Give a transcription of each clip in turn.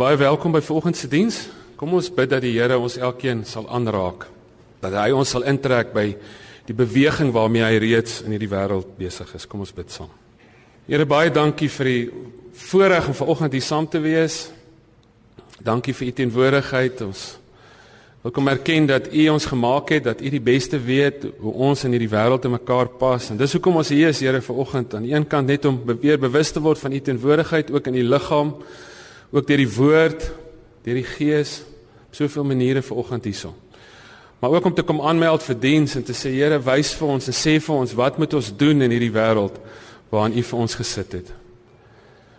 Baie welkom by vanoggend se diens. Kom ons bid dat die Here ons elkeen sal aanraak. Dat hy ons sal intrek by die beweging waarmee hy reeds in hierdie wêreld besig is. Kom ons bid saam. Here baie dankie vir die voorreg om vanoggend hier saam te wees. Dankie vir u teenwoordigheid. Ons wil kom erken dat u ons gemaak het, dat u die beste weet hoe ons in hierdie wêreld te mekaar pas. En dis hoekom ons hier is, Here, vanoggend aan die een kant net om weer bewus te word van u teenwoordigheid ook in die liggaam, ook deur die woord, deur die gees, op soveel maniere vanoggend hierso. Maar ook om te kom aanmeld vir diens en te sê Here, wys vir ons en sê vir ons wat moet ons doen in hierdie wêreld waarin u vir ons gesit het.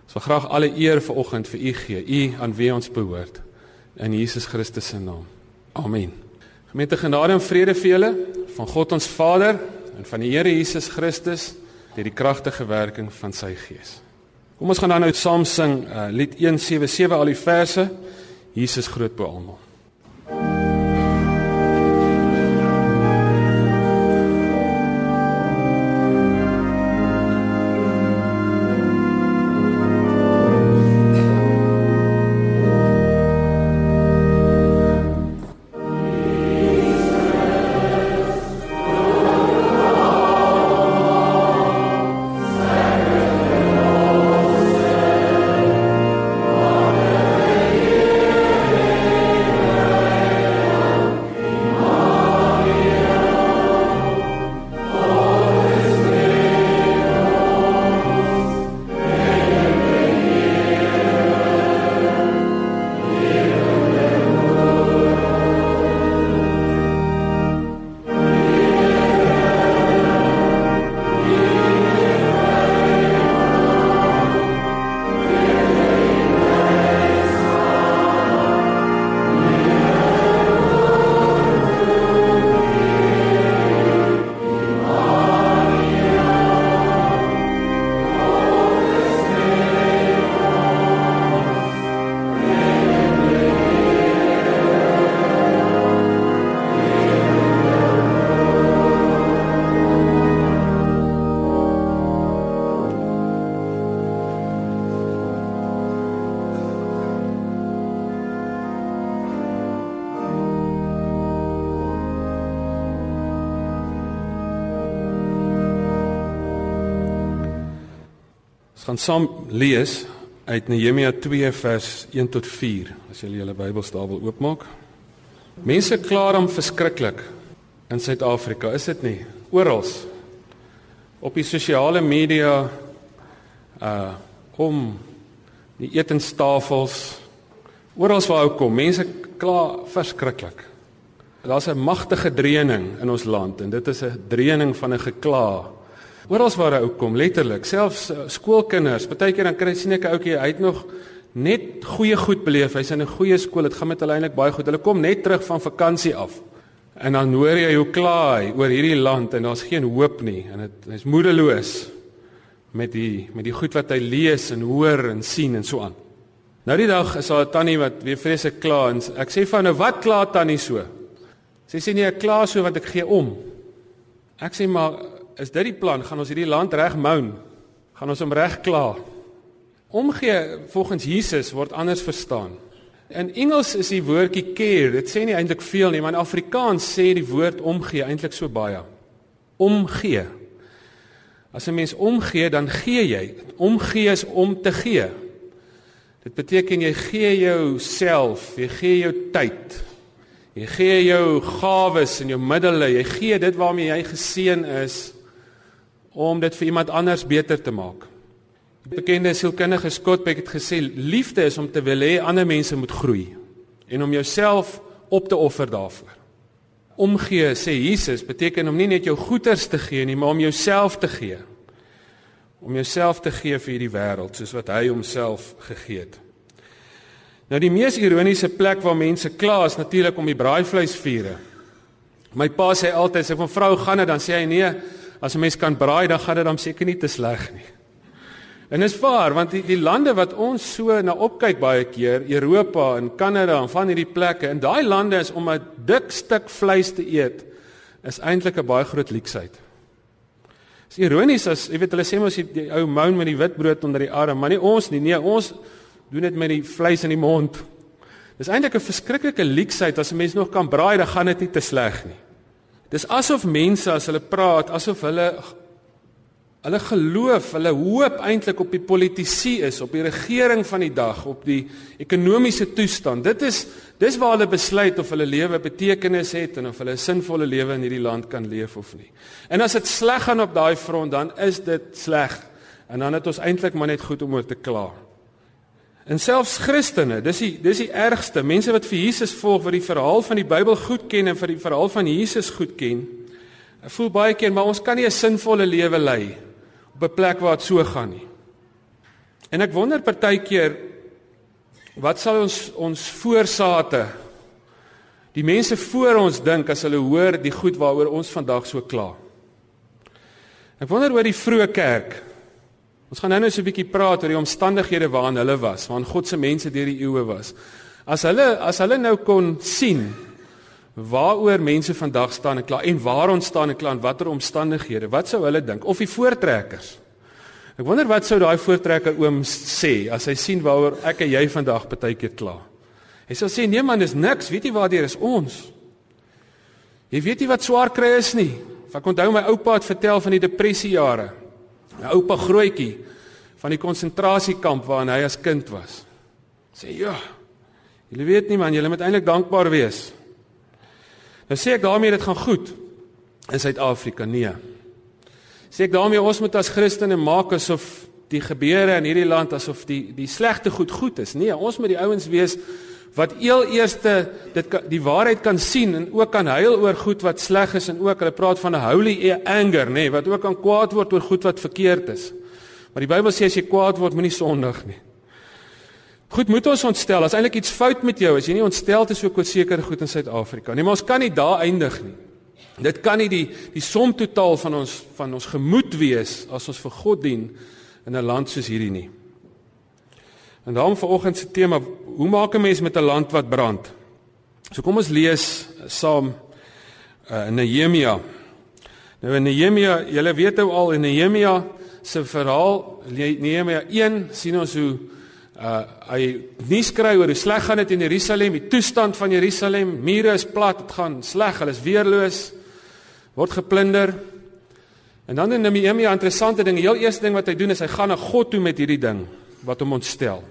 Ons wil graag alle eer vanoggend vir u gee, u aan wie ons behoort in Jesus Christus se naam. Amen. Gemeente genade en vrede vir julle van God ons Vader en van die Here Jesus Christus deur die kragtige werking van sy Gees. Kom ons gaan dan nou saam sing uh, lied 177 al die verse Jesus groot bo almal. Ons gaan saam lees uit Nehemia 2 vers 1 tot 4 as julle julle Bybels daar wil oopmaak. Mense kla hom verskriklik in Suid-Afrika, is dit nie? Oral op die sosiale media uh om die etenstafels oral waar ou kom, mense kla verskriklik. Daar's 'n magtige dreuning in ons land en dit is 'n dreuning van 'n gekla Oral waar hy ou kom, letterlik, selfs uh, skoolkinders, partykeer dan kry sien ek 'n ouetjie, hy het nog net goeie goed beleef. Hy's in 'n goeie skool. Dit gaan met hulle eintlik baie goed. Hulle kom net terug van vakansie af. En dan hoor jy hoe kla hy oor hierdie land en daar's geen hoop nie en dit hy's moedeloos met die met die goed wat hy lees en hoor en sien en so aan. Nou die dag is daar 'n tannie wat weer vreeslik kla en ek sê vir haar nou wat kla tannie so? Sy sê nee, ek kla so want ek gee om. Ek sê maar is dit die plan? Gaan ons hierdie land reg moun? Gaan ons hom reg klaar? Omgee volgens Jesus word anders verstaan. In Engels is die woordjie care, dit sê nie eintlik veel nie, maar in Afrikaans sê die woord omgee eintlik so baie. Omgee. As 'n mens omgee, dan gee jy. Omgee is om te gee. Dit beteken jy gee jouself, jy gee jou tyd. Jy gee jou gawes en jou middele, jy gee dit waarmee jy geseën is om dit vir iemand anders beter te maak. Bekende sielkundige Scott Peck het gesê liefde is om te wil hê ander mense moet groei en om jouself op te offer daarvoor. Omgee sê Jesus beteken om nie net jou goederes te gee nie, maar om jouself te gee. Om jouself te gee vir hierdie wêreld soos wat hy homself gegee het. Nou die mees ironiese plek waar mense kla is natuurlik om die braaivleisvure. My pa sê altyd as ek van vrou gaan dan sê hy nee, as 'n mens kan braai, dan gaan dit dan seker nie te sleg nie. En dis waar, want die, die lande wat ons so na opkyk baie keer, Europa en Kanada en van hierdie plekke, en daai lande is om 'n dik stuk vleis te eet, is eintlik 'n baie groot leksheid. Dis ironies as jy weet hulle sê mos die, die ou moun met die witbrood onder die arm, maar nie ons nie. Nee, ons doen dit met die vleis in die mond. Dis eintlik 'n verskriklike leksheid as 'n mens nog kan braai, dan gaan dit nie te sleg nie. Dis asof mense as hulle praat, asof hulle Hulle geloof, hulle hoop eintlik op die politisie is, op die regering van die dag, op die ekonomiese toestand. Dit is dis waar hulle besluit of hulle lewe betekenis het en of hulle 'n sinvolle lewe in hierdie land kan leef of nie. En as dit sleg gaan op daai front, dan is dit sleg. En dan het ons eintlik maar net goed om oor te kla. En selfs Christene, dis die dis die ergste, mense wat vir Jesus volg, wat die verhaal van die Bybel goed ken en vir die verhaal van Jesus goed ken, voel baie keer maar ons kan nie 'n sinvolle lewe lei op 'n plek waar dit so gaan nie. En ek wonder partykeer wat sal ons ons voorsate die mense voor ons dink as hulle hoor die goed waaroor ons vandag so kla. Ek wonder oor die vroeë kerk. Ons gaan nou-nou so 'n bietjie praat oor die omstandighede waarin hulle was, waarin God se mense deur die eeue was. As hulle as hulle nou kon sien waaroor mense vandag staan en kla en waar ons staan en kla en watter omstandighede, wat sou hulle dink of die voortrekkers? Ek wonder wat sou daai voortrekker oom sê as hy sien waaroor ek en jy vandag partykeer kla. Hy sou sê nee man, dis niks, weet jy waartoe is ons? Jy weet nie wat swaar kry is nie. Ek onthou my oupa het vertel van die depressiejare. My oupa grootjie van die konsentrasiekamp waarin hy as kind was. Sê ja. Julle weet nie man, julle moet eintlik dankbaar wees. Nou sê ek daarmee dit gaan goed in Suid-Afrika? Nee. Sê ek daarmee ons moet as Christene maak asof die gebeure in hierdie land asof die die slegte goed goed is? Nee, ons moet die ouens wees wat eel eerste dit die waarheid kan sien en ook kan huil oor goed wat sleg is en ook hulle praat van 'n holy anger, nê, nee, wat ook kan kwaad word oor goed wat verkeerd is. Maar die Bybel sê as jy kwaad word, moenie sondig nie. Goed, moet ons ontstel. As eintlik iets fout met jou, as jy nie ontstel is ook oor sekere goed in Suid-Afrika nie, maar ons kan nie daar eindig nie. Dit kan nie die die som totaal van ons van ons gemoed wees as ons vir God dien in 'n land soos hierdie nie. En daarom vanoggend se tema, hoe maak 'n mens met 'n land wat brand? So kom ons lees saam uh, Nehemia. Nou in Nehemia, julle weet nou al in Nehemia se verhaal, Nehemia 1 sien ons hoe Uh hy nuus kry oor hoe sleg gaan dit in Jerusalem, die toestand van Jerusalem, mure is plat, dit gaan sleg, hulle is weerloos, word geplunder. En dan in Nehemia interessante ding, die heel eerste ding wat hy doen is hy gaan na God toe met hierdie ding wat hom ontstel.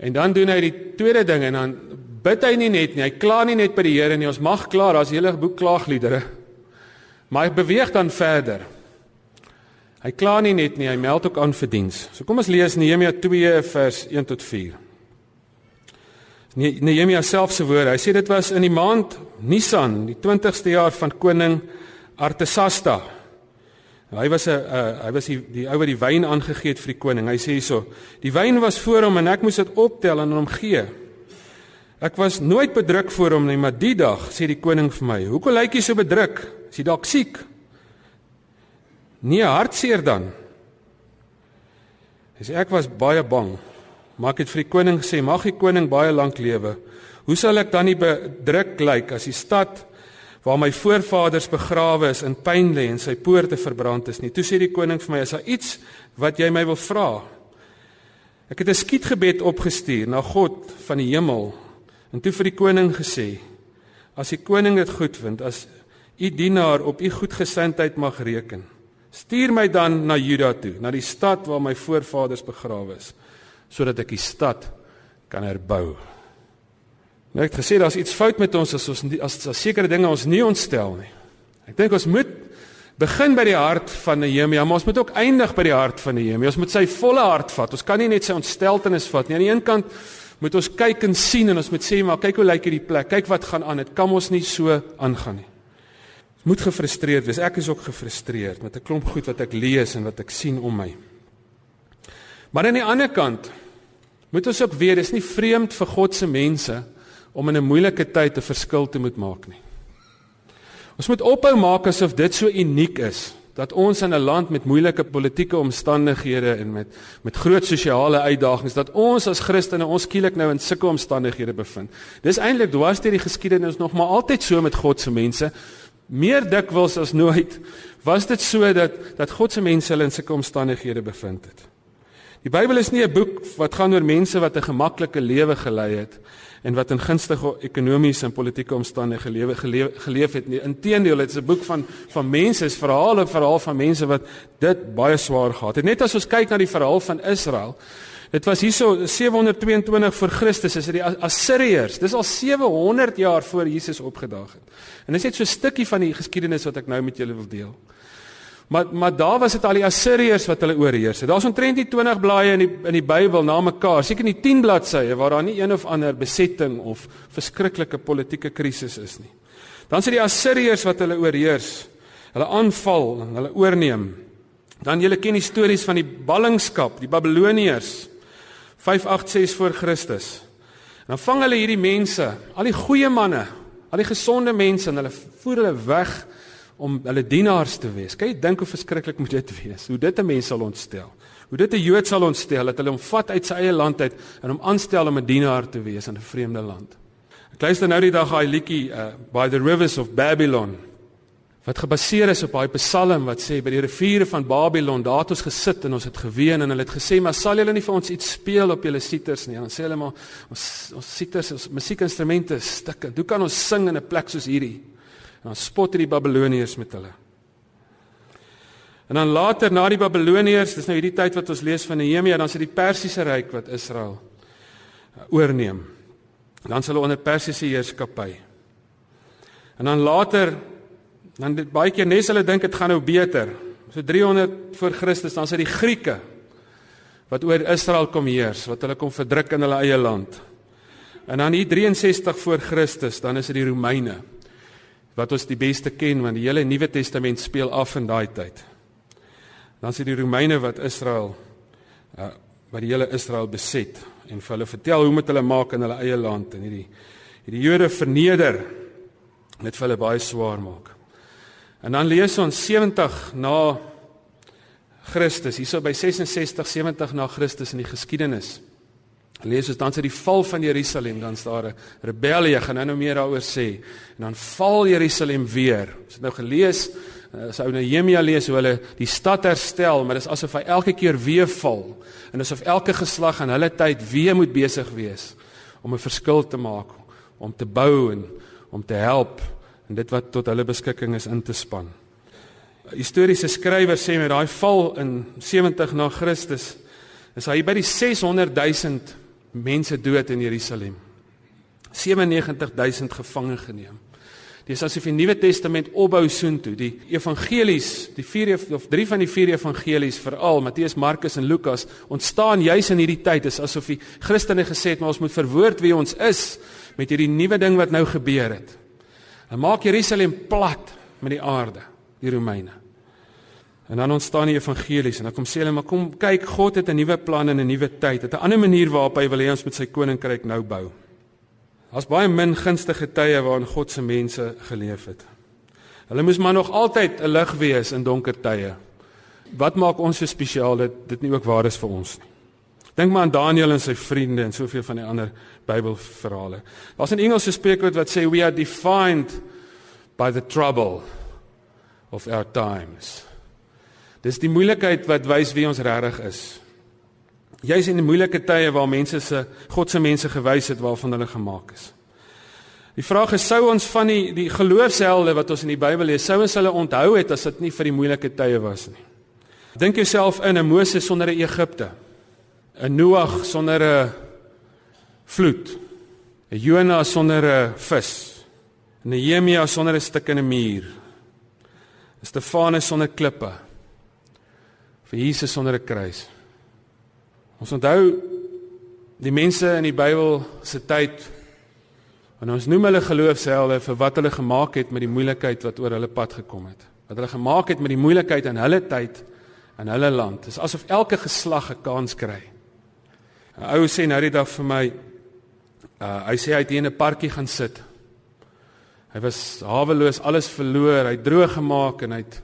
En dan doen hy die tweede ding en dan bid hy nie net nie, hy kla nie net by die Here nie, ons mag kla, daar's 'n hele boek klaagliedere. Maar hy beweeg dan verder. Hy kla nie net nie, hy meld ook aan vir diens. So kom ons lees Nehemia 2 vers 1 tot 4. Nehemia self se woorde. Hy sê dit was in die maand Nisan, die 20ste jaar van koning Artasasta. Hy was 'n uh, hy was die die ou wat die wyn aangegee het vir die koning. Hy sê hierso: "Die wyn was voor hom en ek moes dit optel en hom gee. Ek was nooit bedruk voor hom nie, maar die dag sê die koning vir my: "Hoekom lyk jy so bedruk? Is jy dalk siek?" Nie hartseer dan. Hy sê ek was baie bang. Maar ek het vir die koning gesê, mag die koning baie lank lewe. Hoe sal ek dan nie bedruk lyk as die stad waar my voorvaders begrawe is in pyn lê en sy poorte verbrand is nie? Toe sê die koning vir my, is daar iets wat jy my wil vra? Ek het 'n skietgebed opgestuur na God van die hemel en toe vir die koning gesê, as die koning dit goed vind, as u dienaar op u goedgesindheid mag reken, Stuur my dan na Juda toe, na die stad waar my voorvaders begrawe is, sodat ek die stad kan herbou. Nou ek het gesê daar's iets fout met ons as ons as, as sekere dinge ons nie ontstel nie. Ek dink ons moet begin by die hart van Nehemia, maar ons moet ook eindig by die hart van Nehemia. Ons moet sy volle hart vat. Ons kan nie net sy ontsteltenis vat nie. Aan die een kant moet ons kyk en sien en ons moet sê maar kyk hoe lyk hierdie plek. Kyk wat gaan aan. Dit kan ons nie so aangaan nie moet gefrustreerd wees. Ek is ook gefrustreerd met 'n klomp goed wat ek lees en wat ek sien om my. Maar aan die ander kant moet ons ook weet dis nie vreemd vir God se mense om in 'n moeilike tyd 'n verskil te moet maak nie. Ons moet ophou maak asof dit so uniek is dat ons in 'n land met moeilike politieke omstandighede en met met groot sosiale uitdagings dat ons as Christene ons skielik nou in sulke omstandighede bevind. Dis eintlik dwars deur die geskiedenis nog maar altyd so met God se mense meer dikwels as nooit was dit so dat dat God se mense hulle in sulke omstandighede bevind het. Die Bybel is nie 'n boek wat gaan oor mense wat 'n gemaklike lewe gelei het en wat in gunstige ekonomiese en politieke omstandighede gelewe, gelewe geleef het nie. Inteendeel, dit is 'n boek van van mense, is verhale, verhaal van mense wat dit baie swaar gehad het. Net as ons kyk na die verhaal van Israel, Dit was hierso 722 voor Christus is dit die Assiriërs. Dis al 700 jaar voor Jesus opgedaag het. En dis net so 'n stukkie van die geskiedenis wat ek nou met julle wil deel. Maar maar daar was dit al die Assiriërs wat hulle oorheers het. Daar's omtrent die 20 blaaie in die in die Bybel na mekaar, seker nie 10 bladsye waar daar nie een of ander besetting of verskriklike politieke krisis is nie. Dan sit die Assiriërs wat hulle oorheers. Hulle aanval en hulle oorneem. Dan julle ken die stories van die ballingskap, die Babiloniërs. 586 voor Christus. En dan vang hulle hierdie mense, al die goeie manne, al die gesonde mense en hulle voer hulle weg om hulle dienaars te wees. Kyk, dink hoe verskriklik moet dit wees. Hoe dit 'n mens sal ontstel. Hoe dit 'n Jood sal ontstel dat hulle hom vat uit sy eie land uit en hom aanstel om 'n dienaar te wees in 'n vreemde land. Ek luister nou die dag daai liedjie uh, by the rivers of Babylon wat gebaseer is op daai Psalm wat sê by die riviere van Babylon daar het ons gesit en ons het geween en hulle het gesê maar sal julle nie vir ons iets speel op julle siters nie en dan sê hulle maar ons ons siters ons musiekinstrumente stikkend hoe kan ons sing in 'n plek soos hierdie en dan spot die Babiloniërs met hulle en dan later na die Babiloniërs dis nou hierdie tyd wat ons lees van Nehemia dan sit die Persiese ryk wat Israel uh, oorneem dan sal hulle onder Persiese heerskappy en dan later Dan dit baie keer nes hulle dink dit gaan nou beter. So 300 voor Christus dan sit die Grieke wat oor Israel kom heers, wat hulle kom verdruk in hulle eie land. En dan hier 63 voor Christus, dan is dit die Romeine wat ons die beste ken want die hele Nuwe Testament speel af in daai tyd. Dan dit die Romeine wat Israel uh, wat die hele Israel beset en vir hulle vertel hoe moet hulle maak in hulle eie land en hierdie hierdie Jode verneder met vir hulle baie swaar maak. En dan lees ons 70 na Christus, hierso by 66 70 na Christus in die geskiedenis. Lees ons dan sy die val van Jerusalem, dan staan daar 'n rebellie, gaan nou nou meer daaroor sê. En dan val Jerusalem weer. Ons het nou gelees, as ou Nehemia lees hoe hulle die stad herstel, maar dit is asof hy elke keer weer val. En asof elke geslag in hulle tyd weer moet besig wees om 'n verskil te maak, om te bou en om te help en dit wat tot hulle beskikking is in te span. Historiese skrywers sê met daai val in 70 na Christus is hy by die 600 000 mense dood in Jerusalem. 97 000 gevange geneem. Dis asof die Nuwe Testament opbou soontoe. Die evangelies, die vier of drie van die vier evangelies veral Matteus, Markus en Lukas ontstaan juis in hierdie tyd. Dis asof die Christene gesê het maar ons moet verwoord wie ons is met hierdie nuwe ding wat nou gebeur het. Hulle maak Jerusalem plat met die aarde, die Romeine. En dan ontstaan die evangelies en dan kom sê hulle maar kom kyk God het 'n nuwe plan en 'n nuwe tyd. Het 'n ander manier waarop hy wil hê ons met sy koninkryk nou bou. Daar's baie min gunstige tye waarin God se mense geleef het. Hulle moes maar nog altyd 'n lig wees in donker tye. Wat maak ons so spesiaal dat dit nie ook waar is vir ons nie? Dink maar aan Daniël en sy vriende en soveel van die ander Bybelverhale. Daar's 'n Engelse spreekwoord wat sê we are defined by the trouble of our times. Dis die moeilikheid wat wys wie ons regtig is. Jy's in die moeilike tye waar mense se God se mense gewys het waarvan hulle gemaak is. Die vraag is sou ons van die die geloofshelde wat ons in die Bybel lees, sou ons hulle onthou het as dit nie vir die moeilike tye was nie. Dink jouself in 'n Moses sonder 'n Egipte. 'n Noag sonder 'n vloed, 'n Jona sonder 'n vis, 'n Nehemia sonder 'n stuk in 'n muur, 'n Stefanus sonder klippe, vir Jesus sonder 'n kruis. Ons onthou die mense in die Bybel se tyd en ons noem hulle geloofshelde vir wat hulle gemaak het met die moeilikheid wat oor hulle pad gekom het. Wat hulle gemaak het met die moeilikheid in hulle tyd in hulle land. Dit is asof elke geslag 'n kans kry 'n Ou sê nou die dag vir my uh hy sê hy het hier in 'n parkie gaan sit. Hy was haweloos, alles verloor, hy droog gemaak en hy het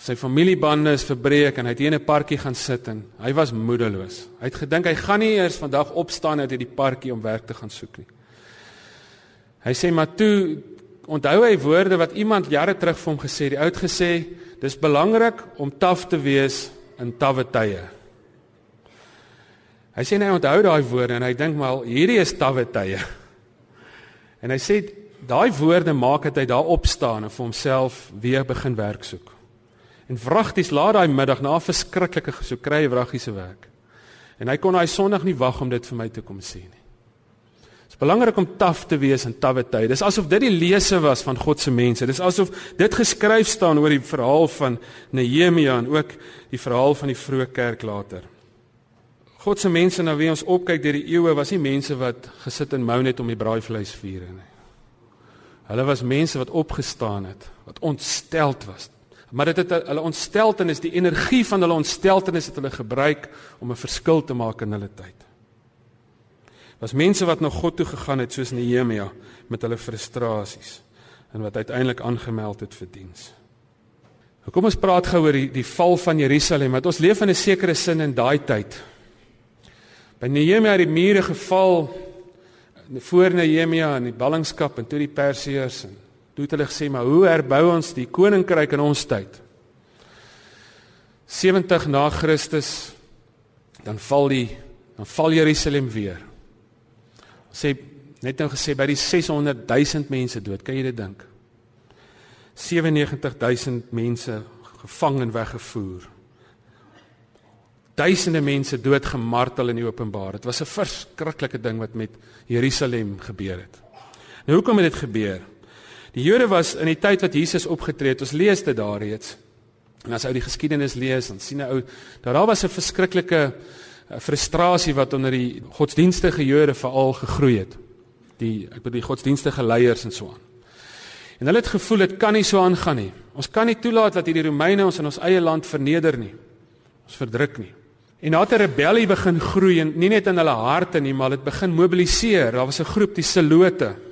sy familiebande is verbreek en hy het hier in 'n parkie gaan sit en hy was moedeloos. Hy het gedink hy gaan nie eers vandag opstaan uit hierdie parkie om werk te gaan soek nie. Hy sê maar toe onthou hy woorde wat iemand jare terug vir hom gesê het. Die ou het gesê dis belangrik om taaf te wees in tawwe tye. Hy sê hy onthou daai woorde en hy dink maar hierdie is tawwe tye. En hy sê daai woorde maak dat hy daar opstaan en vir homself weer begin werk soek. En vragties laat daai middag na 'n verskriklike gesoek kry hy vraggie se werk. En hy kon daai Sondag nie wag om dit vir my te kom sê nie. Dit is belangrik om taaf te wees in tawwe tye. Dis asof dit die lese was van God se mense. Dis asof dit geskryf staan oor die verhaal van Nehemia en ook die verhaal van die vroeë kerk later. God se mense na wie ons opkyk deur die eeue was nie mense wat gesit en mou net om die braaivleis vier nie. Hulle was mense wat opgestaan het, wat ontsteld was. Maar dit het hulle ontsteltenis, die energie van hulle ontsteltenis het hulle gebruik om 'n verskil te maak in hulle tyd. Was mense wat na God toe gegaan het soos Nehemia met hulle frustrasies en wat uiteindelik aangemeld het vir diens. Kom ons praat gou oor die die val van Jerusalem. Want ons leef in 'n sekere sin in daai tyd. By Nehemia het die mure geval voor Nehemia in die ballingskap en toe die Persiërs en toe het hulle gesê maar hoe herbou ons die koninkryk in ons tyd? 70 na Christus dan val die dan val Jerusalem weer. Sê net nou gesê by die 600 000 mense dood, kan jy dit dink? 97 000 mense gevang en weggevoer duisende mense doodgemartel in die openbaar. Dit was 'n verskriklike ding wat met Jerusalem gebeur het. Nou hoekom het dit gebeur? Die Jode was in die tyd wat Jesus opgetree het, ons lees dit daar reeds. En as ou die geskiedenis lees, dan sien ou dat daar was 'n verskriklike eh, frustrasie wat onder die godsdienstige Jode veral gegroei het. Die ek bedoel die godsdienstige leiers en so aan. En hulle het gevoel dit kan nie so aangaan nie. Ons kan nie toelaat dat hierdie Romeine ons in ons eie land verneder nie. Ons verdruk nie. En daar het 'n rebellie begin groei en nie net in hulle harte nie, maar dit begin mobiliseer. Daar was 'n groep, die Selote.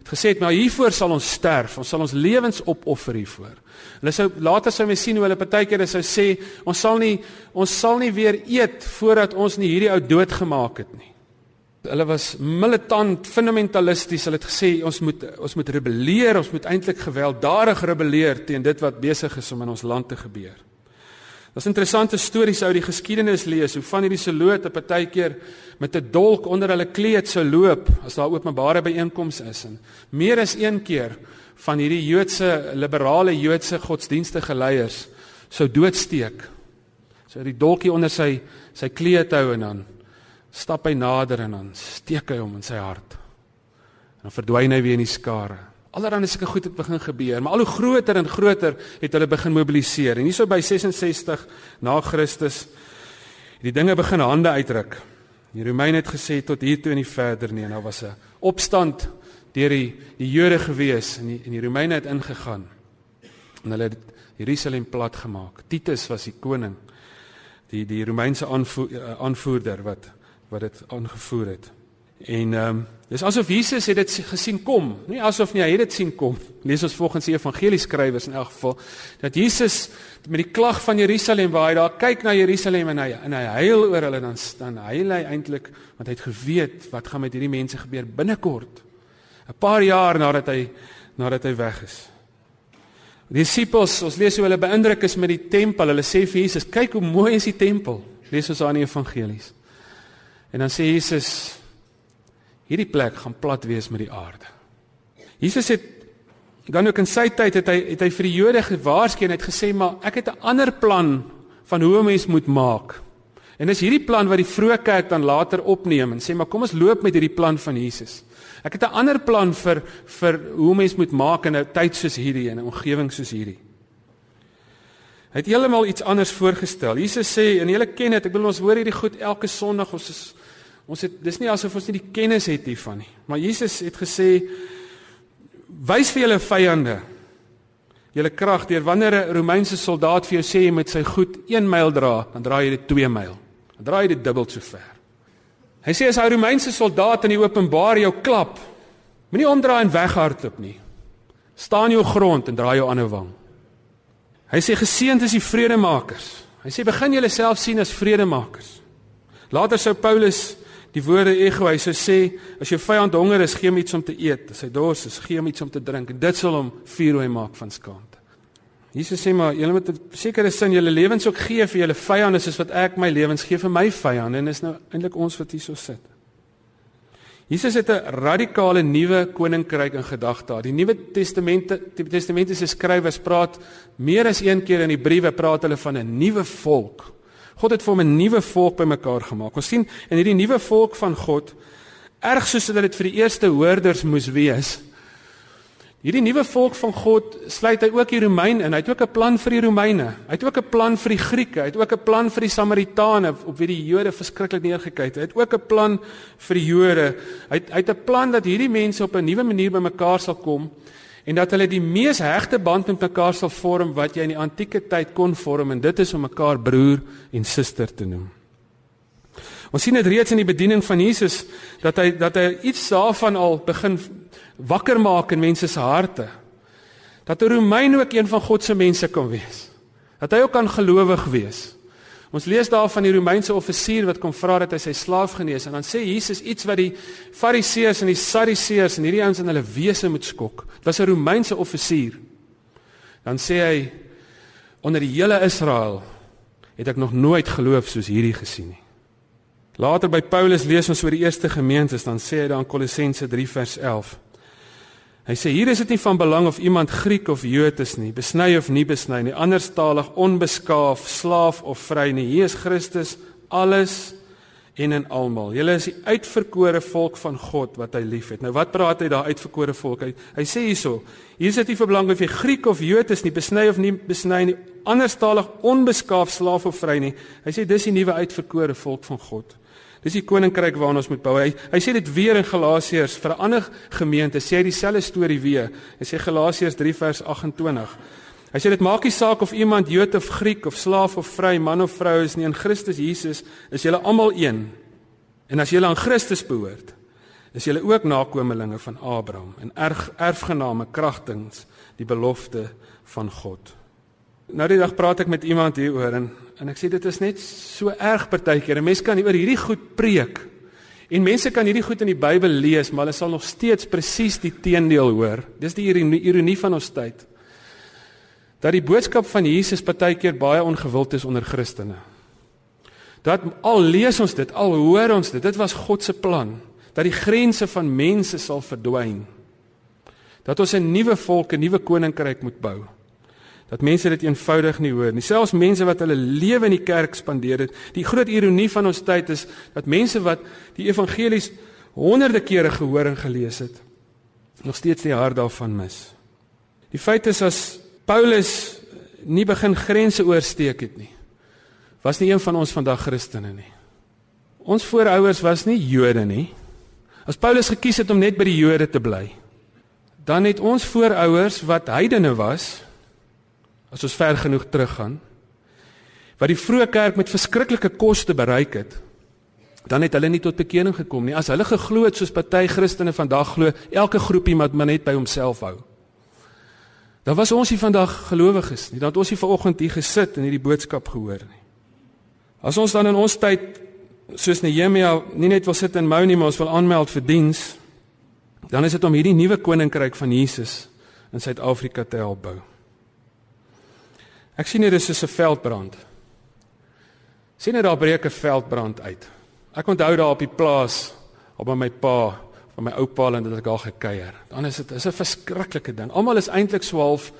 Het gesê, "Maar hiervoor sal ons sterf. Ons sal ons lewens opoffer hiervoor." Hulle sou later sou mens sien hoe hulle partykeer sou sê, "Ons sal nie ons sal nie weer eet voordat ons nie hierdie ou doodgemaak het nie." Hulle was militant, fundamentalisties. Hulle het gesê ons moet ons moet rebelleer, ons moet eintlik gewelddadig rebelleer teen dit wat besig is om in ons land te gebeur. Daar's interessante stories uit die geskiedenis lees hoe van hierdie selote partykeer met 'n dolk onder hulle kleed sou loop as daar openbare byeenkomste is en meer as een keer van hierdie Joodse liberale Joodse godsdienstige leiers sou doodsteek. So die dolkie onder sy sy kleed hou en dan stap hy nader en dan steek hy hom in sy hart. En dan verdwyn hy weer in die skare. Allerhande sulke goed het begin gebeur, maar al hoe groter en groter het hulle begin mobiliseer. En hierso by 66 na Christus het die dinge begin hande uitdruk. Die Romeine het gesê tot hier toe en nie verder nie daar was 'n opstand deur die die Jode gewees en die en die Romeine het ingegaan. En hulle het Jerusalem plat gemaak. Titus was die koning. Die die Romeinse aanvoer, eh, aanvoerder wat wat dit aangevoer het. En ehm um, dis asof Jesus het dit gesien kom, nie asof nie hy het dit sien kom. Lees ons volgens die evangelieskrywers in elk geval dat Jesus met die klag van Jerusalem waar hy daar kyk na Jerusalem en hy en hy huil oor hulle dan staan hy hy eintlik want hy het geweet wat gaan met hierdie mense gebeur binnekort. 'n Paar jaar nadat hy nadat hy weg is. Die disippels, ons lees hoe hulle beïndruk is met die tempel. Hulle sê vir Jesus, "Kyk hoe mooi is die tempel." Lees ons aan die evangelies. En dan sê Jesus, hierdie plek gaan plat wees met die aarde. Jesus het dan ook in sy tyd het hy het hy vir die Jode gewaarsku en het gesê maar ek het 'n ander plan van hoe 'n mens moet maak. En dis hierdie plan wat die vroeë kerk dan later opneem en sê maar kom ons loop met hierdie plan van Jesus. Ek het 'n ander plan vir vir hoe mens moet maak in 'n tyd soos hierdie en 'n omgewing soos hierdie. Hy het heeltemal iets anders voorgestel. Jesus sê en julle ken dit, ek bedoel ons hoor hierdie goed elke Sondag ons is Ons het dis nie asof ons nie die kennis het hiervan nie. Maar Jesus het gesê wys vir julle vyande julle krag deur wanneer 'n Romeinse soldaat vir jou sê jy moet sy goed 1 myl dra, dan draai jy dit 2 myl. Dan draai jy dit dubbel so ver. Hy sê as 'n Romeinse soldaat in die openbaar jou klap, moenie omdraai en weghardloop nie. Staan jou grond en draai jou ander wang. Hy sê geseënd is die vredemakers. Hy sê begin julle self sien as vredemakers. Later sou Paulus die woorde ego hy sê sê as jou vyand honger is gee hom iets om te eet as hy dors is gee hom iets om te drink en dit sal hom vuurrooi maak van skaamte Jesus sê maar julle moet 'n sekere sin julle lewens ook gee vir julle vyande soos wat ek my lewens gee vir my vyande en is nou eintlik ons wat hierso sit. Jesus het 'n radikale nuwe koninkryk in gedagte. Die Nuwe Testamente, die Testamentiese skrywers praat meer as een keer in die briewe praat hulle van 'n nuwe volk. God het vir hom 'n nuwe volk bymekaar gemaak. Ons sien in hierdie nuwe volk van God erg soos dit vir die eerste hoorders moes wees. Hierdie nuwe volk van God sluit hy ook die Romeine in. Hy het ook 'n plan vir die Romeine. Hy het ook 'n plan vir die Grieke. Hy het ook 'n plan vir die Samaritane op wie die Jode verskriklik neergekyk het. Hy het ook 'n plan vir die Jode. Hy het hy het 'n plan dat hierdie mense op 'n nuwe manier bymekaar sal kom en dat hulle die mees hegte band met mekaar sal vorm wat jy in die antieke tyd kon vorm en dit is om mekaar broer en suster te noem. Ons sien dit reeds in die bediening van Jesus dat hy dat hy iets daarvan al begin wakker maak in mense se harte. Dat 'n Romein ook een van God se mense kan wees. Dat hy ook kan gelowig wees. Ons lees daar van die Romeinse offisier wat kom vra dat hy sy slaaf genees en dan sê Jesus iets wat die Fariseërs en die Sadduseërs en hierdie ouens in hulle wese moet skok. Dit was 'n Romeinse offisier. Dan sê hy onder die hele Israel het ek nog nooit geloof soos hierdie gesien nie. Later by Paulus lees ons oor die eerste gemeentes dan sê hy dan Kolossense 3 vers 11 Hy sê hier is dit nie van belang of iemand Griek of Jood is nie, besny of nie besny nie, anderstalig, onbeskaaf, slaaf of vry nie. Hier is Christus alles en in almal. Julle is die uitverkore volk van God wat hy liefhet. Nou wat praat hy daar uitverkore volk? Hy, hy sê hierso, hier is dit nie van belang of jy Griek of Jood is nie, besny of nie besny nie, anderstalig, onbeskaaf, slaaf of vry nie. Hy sê dis die nuwe uitverkore volk van God. Dis die koninkryk waarna ons moet bou. Hy, hy sê dit weer in Galasiërs vir 'n ander gemeente, sê hy dieselfde storie weer. Hy sê Galasiërs 3 vers 28. Hy sê dit maak nie saak of iemand Jood of Griek of slaaf of vry, man of vrou is nie, in Christus Jesus is julle almal een. En as julle aan Christus behoort, is julle ook nakommelinge van Abraham en erf, erfgename kragtens die belofte van God. Nou die dag praat ek met iemand hieroor en En ek sê dit is net so erg partykeer. 'n Mens kan oor hierdie goed preek. En mense kan hierdie goed in die Bybel lees, maar hulle sal nog steeds presies die teendeel hoor. Dis die ironie, ironie van ons tyd. Dat die boodskap van Jesus partykeer baie ongewild is onder Christene. Dat al lees ons dit, al hoor ons dit, dit was God se plan dat die grense van mense sal verdwyn. Dat ons 'n nuwe volk, 'n nuwe koninkryk moet bou dat mense dit eenvoudig nie hoor nie. Selfs mense wat hulle lewe in die kerk spandeer het. Die groot ironie van ons tyd is dat mense wat die evangelies honderde kere gehoor en gelees het, nog steeds die hart daarvan mis. Die feit is as Paulus nie begin grense oorsteek het nie, was nie een van ons vandag Christene nie. Ons voorouers was nie Jode nie. As Paulus gekies het om net by die Jode te bly, dan het ons voorouers wat heidene was, as ons ver genoeg teruggaan wat die vroeë kerk met verskriklike koste bereik het dan het hulle nie tot bekering gekom nie. As hulle geglo het soos party Christene vandag glo elke groepie moet maar net by homself hou. Dan was ons nie vandag gelowiges nie. Dan het ons nie vanoggend hier gesit en hierdie boodskap gehoor nie. As ons dan in ons tyd soos Nehemia nie net wil sit en mou nie maar ons wil aanmeld vir diens dan is dit om hierdie nuwe koninkryk van Jesus in Suid-Afrika te help bou Ek sien hier is 'n veldbrand. sien net daar breek 'n veldbrand uit. Ek onthou daar op die plaas op by my pa, van my oupa en dit het ek al gekuier. Dan is dit is 'n verskriklike ding. Almal is eintlik so half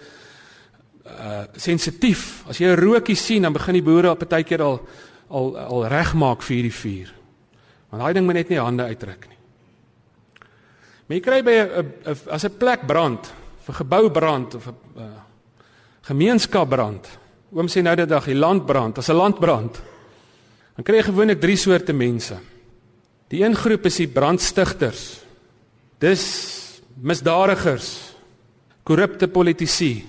uh sensitief. As jy 'n rookie sien, dan begin die boere op partykeer al al al regmaak vir hierdie vuur. Want daai ding moet net nie hande uitdruk nie. Maar jy kry by 'n as 'n plek brand, 'n gebou brand of 'n uh, gemeenskap brand. Oom sê nou dat dag die land brand, as 'n land brand. Dan kry jy gewoonlik drie soorte mense. Die een groep is die brandstigters. Dis misdadigers, korrupte politici,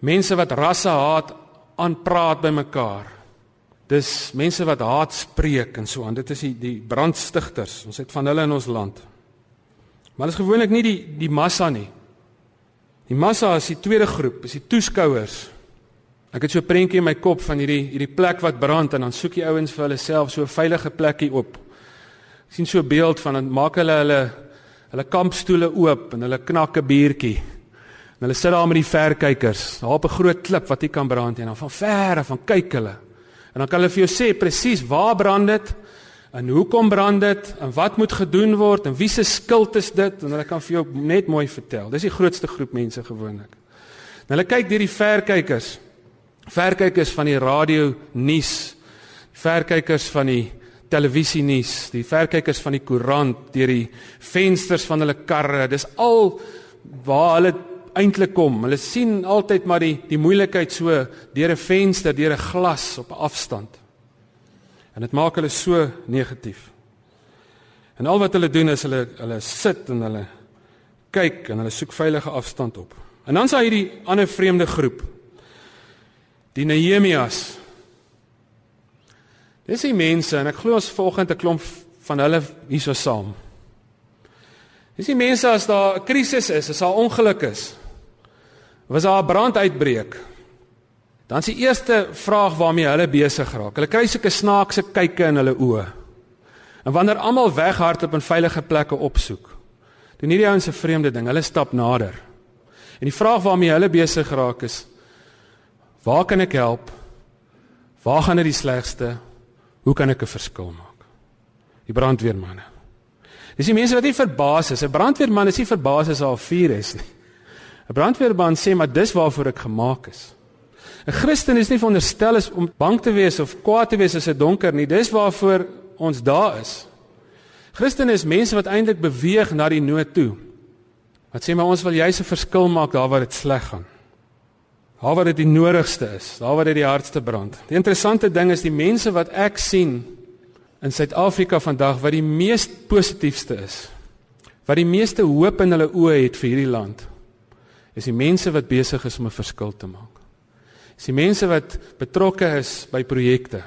mense wat rasse haat aanpraat by mekaar. Dis mense wat haat spreek en so aan. Dit is die die brandstigters. Ons het van hulle in ons land. Maar dit is gewoonlik nie die die massa nie. Die massa is die tweede groep, is die toeskouers. Ek het so 'n prentjie in my kop van hierdie hierdie plek wat brand en dan soek die ouens vir hulle self so 'n veilige plekkie op. Ek sien so 'n beeld van dan maak hulle hulle hulle kampstoele oop en hulle knak 'n biertjie. En hulle sit daar met die verkykers, daar op 'n groot klip wat jy kan brand en dan van ver af van kyk hulle. En dan kan hulle vir jou sê presies waar brand dit en hoekom brand dit en wat moet gedoen word en wie se skuld is dit en hulle kan vir jou net mooi vertel. Dis die grootste groep mense gewoonlik. En hulle kyk deur die verkykers. Verkykers van die radio nuus, verkykers van die televisie nuus, die verkykers van die koerant, deur die vensters van hulle karre. Dis al waar hulle eintlik kom. Hulle sien altyd maar die die moeilikheid so deur 'n venster, deur 'n glas op 'n afstand. En dit maak hulle so negatief. En al wat hulle doen is hulle hulle sit en hulle kyk en hulle soek veilige afstand op. En dan sien jy die ander vreemde groep. Die Nehemias. Dis die mense en ek glo ons volgende klomp van hulle hierso saam. Dis die mense as daar 'n krisis is, as daar ongeluk is, was daar 'n brand uitbreek. Dan is die eerste vraag waarmee hulle besig raak. Hulle kry sulke snaakse kykke in hulle oë. En wanneer almal weghardloop en veilige plekke opsoek, doen hierdie ouens 'n vreemde ding. Hulle stap nader. En die vraag waarmee hulle besig raak is: Waar kan ek help? Waar gaan dit die slegste? Hoe kan ek 'n verskil maak? Die brandweermanne. Dis die mense wat nie verbaas is. 'n Brandweerman is nie verbaas as daar vuur is nie. 'n Brandweerman sê maar dis waarvoor ek gemaak is. 'n Christen is nie veronderstel is om bang te wees of kwaad te wees as dit donker nie. Dis waarvoor ons daar is. Christen is mense wat eintlik beweeg na die nood toe. Wat sê maar ons wil juis 'n verskil maak daar waar dit sleg gaan. Daar waar dit die nodigste is, daar waar dit die hardste brand. Die interessante ding is die mense wat ek sien in Suid-Afrika vandag wat die mees positiefste is. Wat die meeste hoop in hulle oë het vir hierdie land is die mense wat besig is om 'n verskil te maak. Is die mense wat betrokke is by projekte,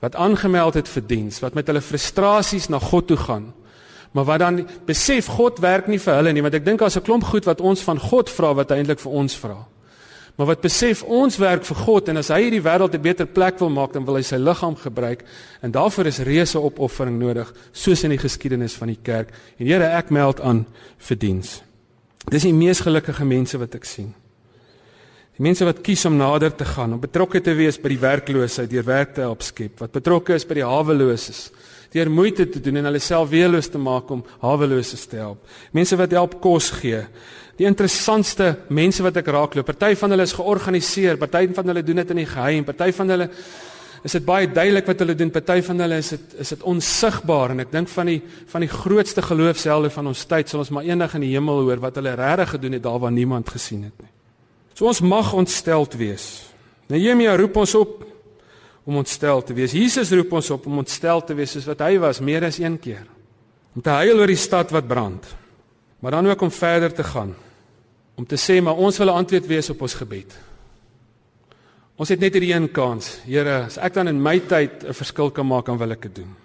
wat aangemeld het vir diens, wat met hulle frustrasies na God toe gaan, maar wat dan besef God werk nie vir hulle nie, want ek dink daar's 'n klomp goed wat ons van God vra wat eintlik vir ons vra. Maar wat besef ons werk vir God en as hy hierdie wêreld 'n beter plek wil maak, dan wil hy sy liggaam gebruik en daarvoor is reuse opoffering nodig, soos in die geskiedenis van die kerk. En Here, ek meld aan vir diens. Dis die mees gelukkige mense wat ek sien. Die mense wat kies om nader te gaan, om betrokke te wees by die werkloosheid, deur werk te help skep, wat betrokke is by die haweloses, deur moeite te doen en hulle self weerloos te maak om haweloses te help. Mense wat help kos gee. Die interessantste mense wat ek raakloop, party van hulle is georganiseer, party van hulle doen dit in die geheim, party van hulle is dit baie duidelik wat hulle doen. Party van hulle is dit is dit onsigbaar en ek dink van die van die grootste geloofshelde van ons tyd sal ons maar eendag in die hemel hoor wat hulle regtig gedoen het daar waar niemand gesien het nie. So ons mag ontsteld wees. Nehemia roep ons op om ontstel te wees. Jesus roep ons op om ontstel te wees soos wat hy was meer as een keer. Om te huil oor die stad wat brand. Maar dan ook om verder te gaan. Om te sê maar ons wil 'n antwoord wees op ons gebed. Ons het net hierdie een kans. Here, as ek dan in my tyd 'n verskil kan maak, dan wil ek dit doen.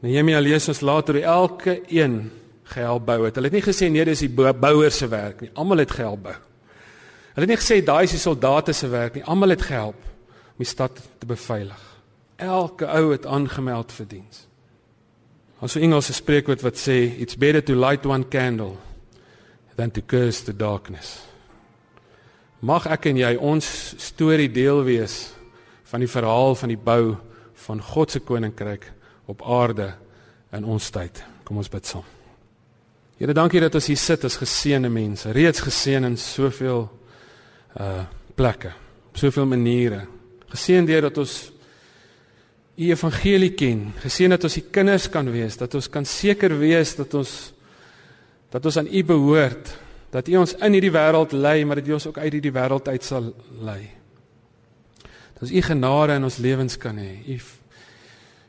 Nehemia lees ons later hoe elke een gehelp bou het. Hulle het nie gesê nee, dis die bouer se werk nie. Almal het gehelp bou. Hulle het nie gesê daai is die soldate se werk nie. Almal het gehelp om die stad te beveilig. Elke ou het aangemeld vir diens. Ons Engelse spreekwoord wat sê it's better to light one candle than to curse the darkness. Mag ek en jy ons storie deel wees van die verhaal van die bou van God se koninkryk op aarde in ons tyd. Kom ons bid saam. Here, dankie dat ons hier sit as geseënde mense, reeds geseën in soveel uh plekke, op soveel maniere. Geseën deur dat ons u evangelie ken, geseën dat ons u kinders kan wees, dat ons kan seker wees dat ons dat ons aan u behoort dat U ons in hierdie wêreld lei, maar dat U ons ook uit hierdie wêreld uit sal lei. Dat ons U genade in ons lewens kan hê. U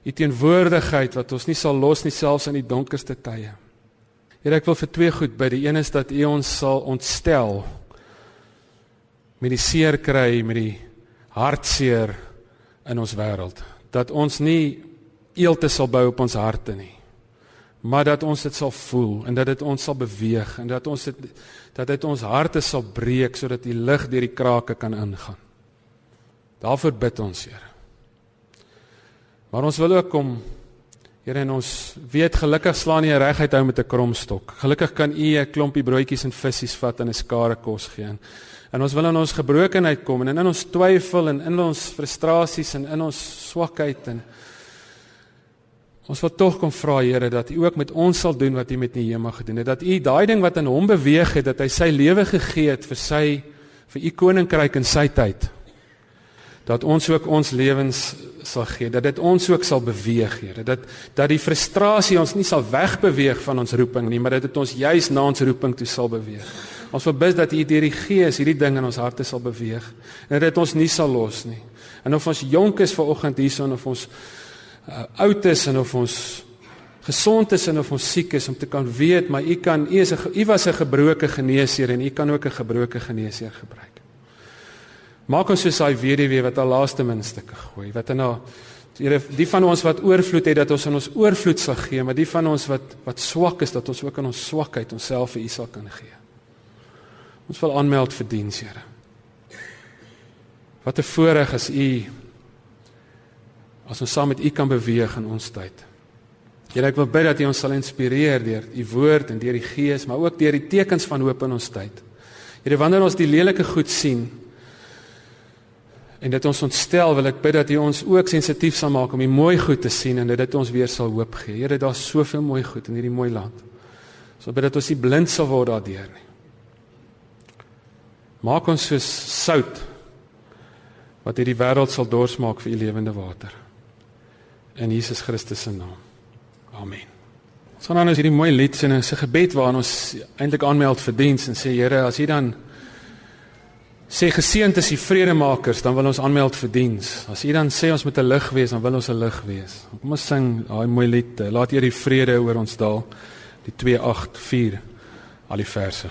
U teenwoordigheid wat ons nie sal los nie selfs in die donkerste tye. Here, ek wil vir twee goed bid. Die een is dat U ons sal ontstel met die seer kry, met die hartseer in ons wêreld. Dat ons nie eelte sal bou op ons harte nie maar dat ons dit sal voel en dat dit ons sal beweeg en dat ons dit dat dit ons harte sal breek sodat die lig deur die krake kan ingaan. Daarvoor bid ons, Here. Maar ons wil ook kom Here en ons weet gelukkig slaan nie reguit hou met 'n kromstok. Gelukkig kan U 'n klompie broodjies en visse vat en 'n skare kos gee. En ons wil in ons gebrokenheid kom en in ons twyfel en in ons frustrasies en in ons swakheid en ons wil tog kom vra Here dat U ook met ons sal doen wat U met Nehemia gedoen het. Dat U daai ding wat in hom beweeg het, dat hy sy lewe gegee het vir sy vir U koninkryk in sy tyd dat ons ook ons lewens sal gee, dat dit ons ook sal beweeg, Here, dat dat die frustrasie ons nie sal wegbeweeg van ons roeping nie, maar dat dit ons juis na ons roeping toe sal beweeg. Ons wil bid dat U deur die Gees hierdie ding in ons harte sal beweeg en dat dit ons nie sal los nie. En of ons jonk is vanoggend hierson of ons uh, oud is en of ons gesond is en of ons siek is om te kan weet maar u kan u is 'n u was 'n gebroke geneesheer en u kan ook 'n gebroke geneesheer gebruik. Maak ons soos daai weduwee wat haar laaste munstukke gooi. Wat in haar Here, die van ons wat oorvloed het dat ons aan ons oorvloed sal gee, maar die van ons wat wat swak is dat ons ook aan ons swakheid onsself vir U sal kan gee. Ons wil aanmeld vir diens, Here. Wat 'n voorreg is U as ons saam met U kan beweeg in ons tyd. Here, ek wil bid dat U ons sal inspireer deur U woord en deur die Gees, maar ook deur die tekens van hoop in ons tyd. Here, wanneer ons die lelike goed sien, En dit ons ontstel, wil ek bid dat U ons ook sensitief sal maak om die mooi goed te sien en dat dit ons weer sal hoop gee. Here, daar's soveel mooi goed in hierdie mooi land. So bid dat ons nie blind sal word daardeur nie. Maak ons soos sout wat hierdie wêreld sal dors maak vir U lewende water. In Jesus Christus se naam. Amen. Ons gaan nou hierdie mooi lied sing, 'n gebed waarin ons eintlik aanmeld vir diens en sê Here, as U dan sê geseënd is die vredemakers, dan wil ons aanmeld vir diens. As u dan sê ons moet 'n lig wees, dan wil ons 'n lig wees. Kom ons sing daai mooi lied. Laat hier die vrede oor ons daal. Die 284 al die verse.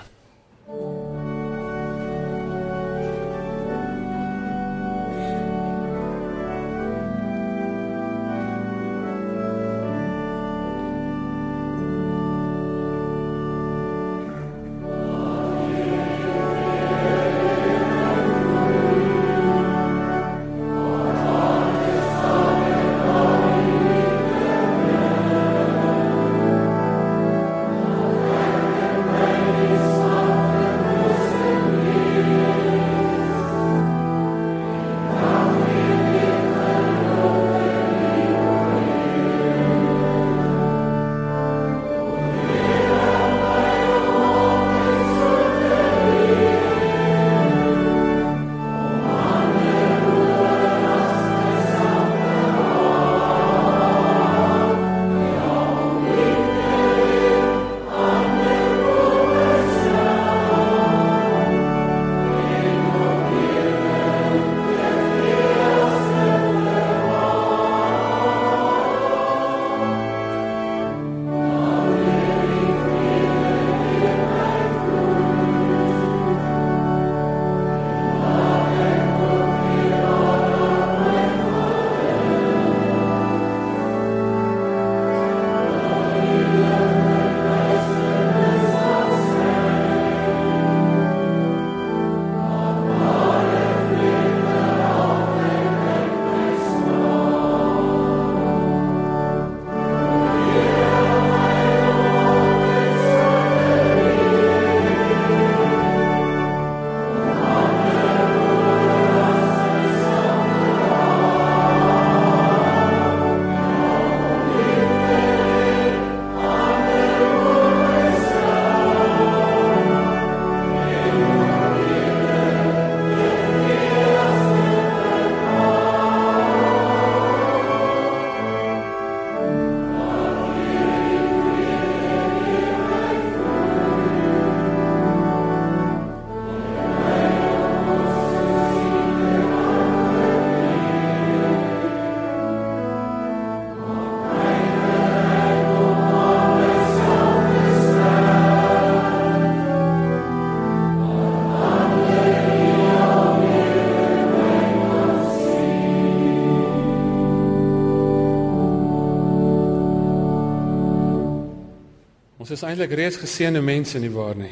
Ons is eintlik reeds geseënde mense nie waar nie.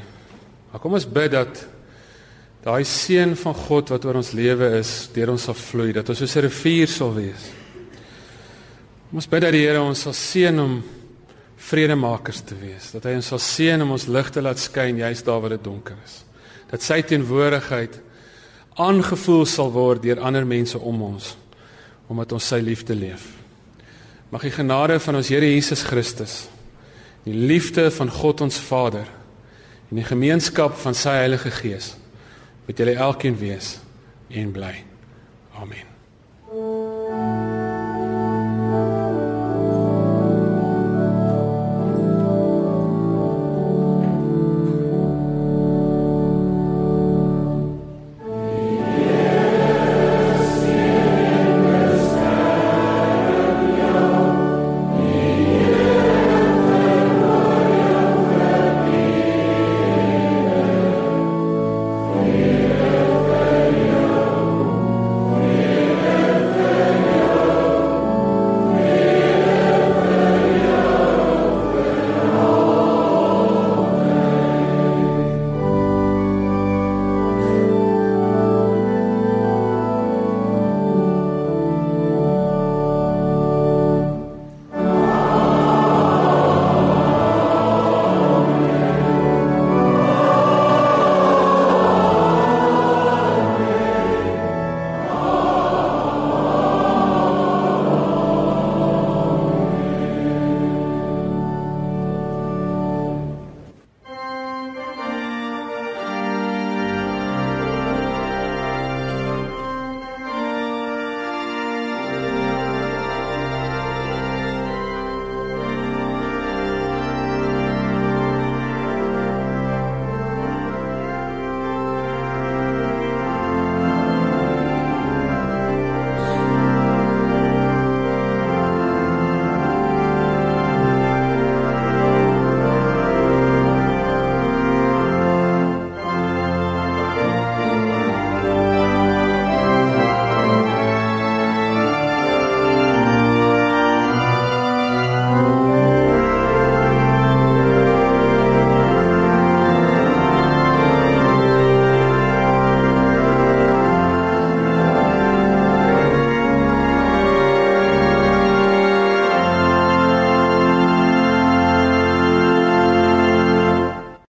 Maar kom ons bid dat daai seën van God wat oor ons lewe is, deur ons sal vloei, dat ons soos 'n rivier sal wees. Ons bid dat die Here ons sal seën om vredemakers te wees, dat hy ons sal seën om ons lig te laat skyn juis daar waar dit donker is. Dat sy teenwoordigheid aangevoel sal word deur ander mense om ons omdat ons sy liefde leef. Mag die genade van ons Here Jesus Christus, die liefde van God ons Vader en die gemeenskap van sy Heilige Gees met julle elkeen wees en bly. Amen.